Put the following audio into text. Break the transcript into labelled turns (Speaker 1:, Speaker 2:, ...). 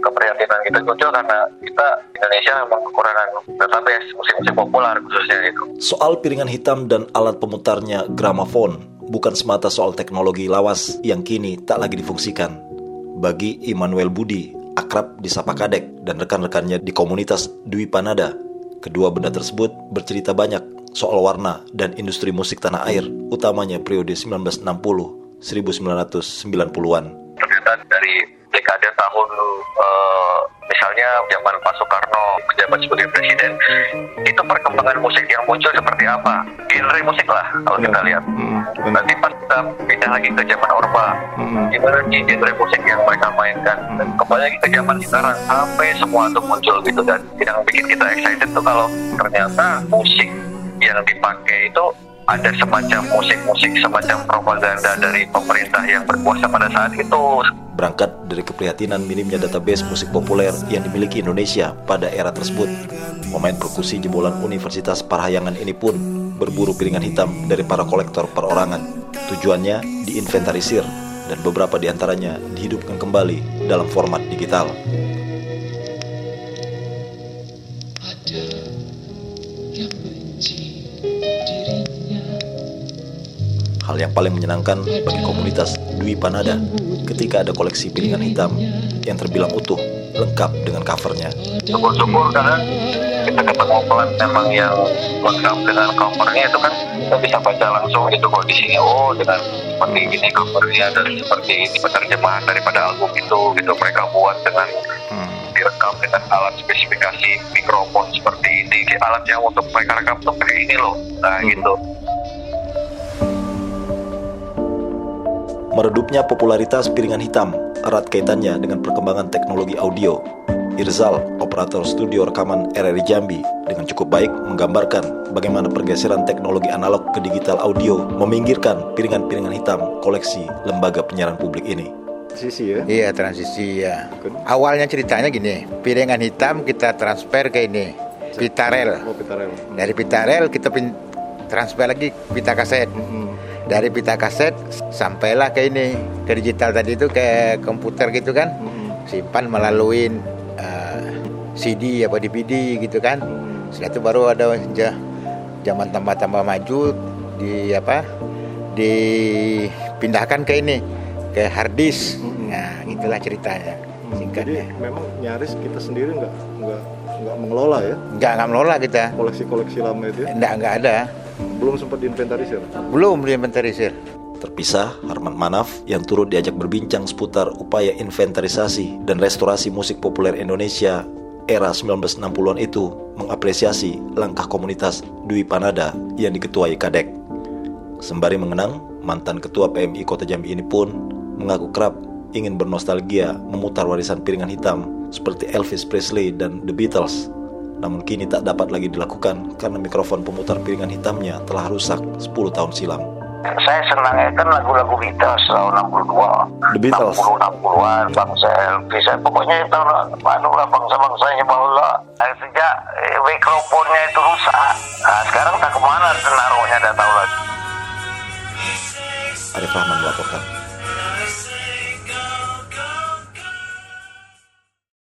Speaker 1: keprihatinan kita muncul karena kita Indonesia memang kekurangan database musik-musik populer khususnya itu.
Speaker 2: Soal piringan hitam dan alat pemutarnya gramafon bukan semata soal teknologi lawas yang kini tak lagi difungsikan. Bagi Immanuel Budi, akrab disapa Kadek dan rekan-rekannya di komunitas Dwi Panada, kedua benda tersebut bercerita banyak soal warna dan industri musik tanah air, utamanya periode 1960 1990-an.
Speaker 1: Ternyata dari dekade tahun uh, misalnya zaman Pak Soekarno menjabat sebagai presiden itu perkembangan musik yang muncul seperti apa genre musik lah kalau kita iya. lihat hmm, nanti pas kita pindah lagi ke zaman Orba hmm. gimana sih genre musik yang mereka mainkan dan hmm. kembali lagi ke zaman sekarang sampai semua itu muncul gitu dan yang bikin kita excited tuh kalau ternyata musik yang dipakai itu ada semacam musik-musik semacam propaganda dari pemerintah yang berkuasa pada saat itu.
Speaker 2: Berangkat dari keprihatinan minimnya database musik populer yang dimiliki Indonesia pada era tersebut, pemain perkusi jebolan Universitas Parahyangan ini pun berburu piringan hitam dari para kolektor perorangan. Tujuannya diinventarisir dan beberapa di antaranya dihidupkan kembali dalam format digital. Hal yang paling menyenangkan bagi komunitas Dwi Panada ketika ada koleksi piringan hitam yang terbilang utuh, lengkap dengan covernya.
Speaker 1: Syukur-syukur karena kita ketemu pelan memang yang lengkap dengan covernya itu kan kita bisa baca langsung gitu sini oh dengan seperti ini covernya dan seperti ini penerjemahan daripada album itu gitu mereka buat dengan hmm. direkam dengan alat spesifikasi mikrofon seperti ini alat yang untuk mereka rekam tuh kayak ini loh nah hmm. gitu
Speaker 2: Meredupnya popularitas piringan hitam erat kaitannya dengan perkembangan teknologi audio. Irzal, operator studio rekaman RRI Jambi, dengan cukup baik menggambarkan bagaimana pergeseran teknologi analog ke digital audio meminggirkan piringan-piringan hitam koleksi lembaga penyiaran publik ini.
Speaker 3: Transisi ya? Iya transisi ya. Awalnya ceritanya gini, piringan hitam kita transfer ke ini, pita rel. Oh, pita rel. Dari pita rel kita transfer lagi pita kaset. Mm -hmm dari pita kaset sampailah ke ini ke digital tadi itu ke komputer gitu kan hmm. simpan melalui uh, eh, CD apa DVD gitu kan hmm. setelah itu baru ada zaman tambah-tambah maju di apa dipindahkan ke ini ke hard disk hmm. nah itulah ceritanya
Speaker 4: singkatnya Jadi memang nyaris kita sendiri nggak nggak nggak mengelola ya
Speaker 3: nggak nggak mengelola kita
Speaker 4: koleksi-koleksi lama itu ya?
Speaker 3: nggak nggak ada
Speaker 4: belum sempat diinventarisir?
Speaker 3: Belum diinventarisir.
Speaker 2: Terpisah, Harman Manaf yang turut diajak berbincang seputar upaya inventarisasi dan restorasi musik populer Indonesia era 1960-an itu mengapresiasi langkah komunitas Dwi Panada yang diketuai Kadek. Sembari mengenang, mantan ketua PMI Kota Jambi ini pun mengaku kerap ingin bernostalgia memutar warisan piringan hitam seperti Elvis Presley dan The Beatles namun kini tak dapat lagi dilakukan karena mikrofon pemutar piringan hitamnya telah rusak 10 tahun silam.
Speaker 1: Saya senangnya kan lagu-lagu Beatles tahun 62,
Speaker 2: The Beatles.
Speaker 1: 60 60-an, bangsa Elvis, pokoknya tahun anu lah bangsa-bangsanya bahwa nah, sejak eh, mikrofonnya itu rusak. Nah, sekarang tak ke mana naruhnya, tidak tahu lagi.
Speaker 2: Arif Rahman melaporkan.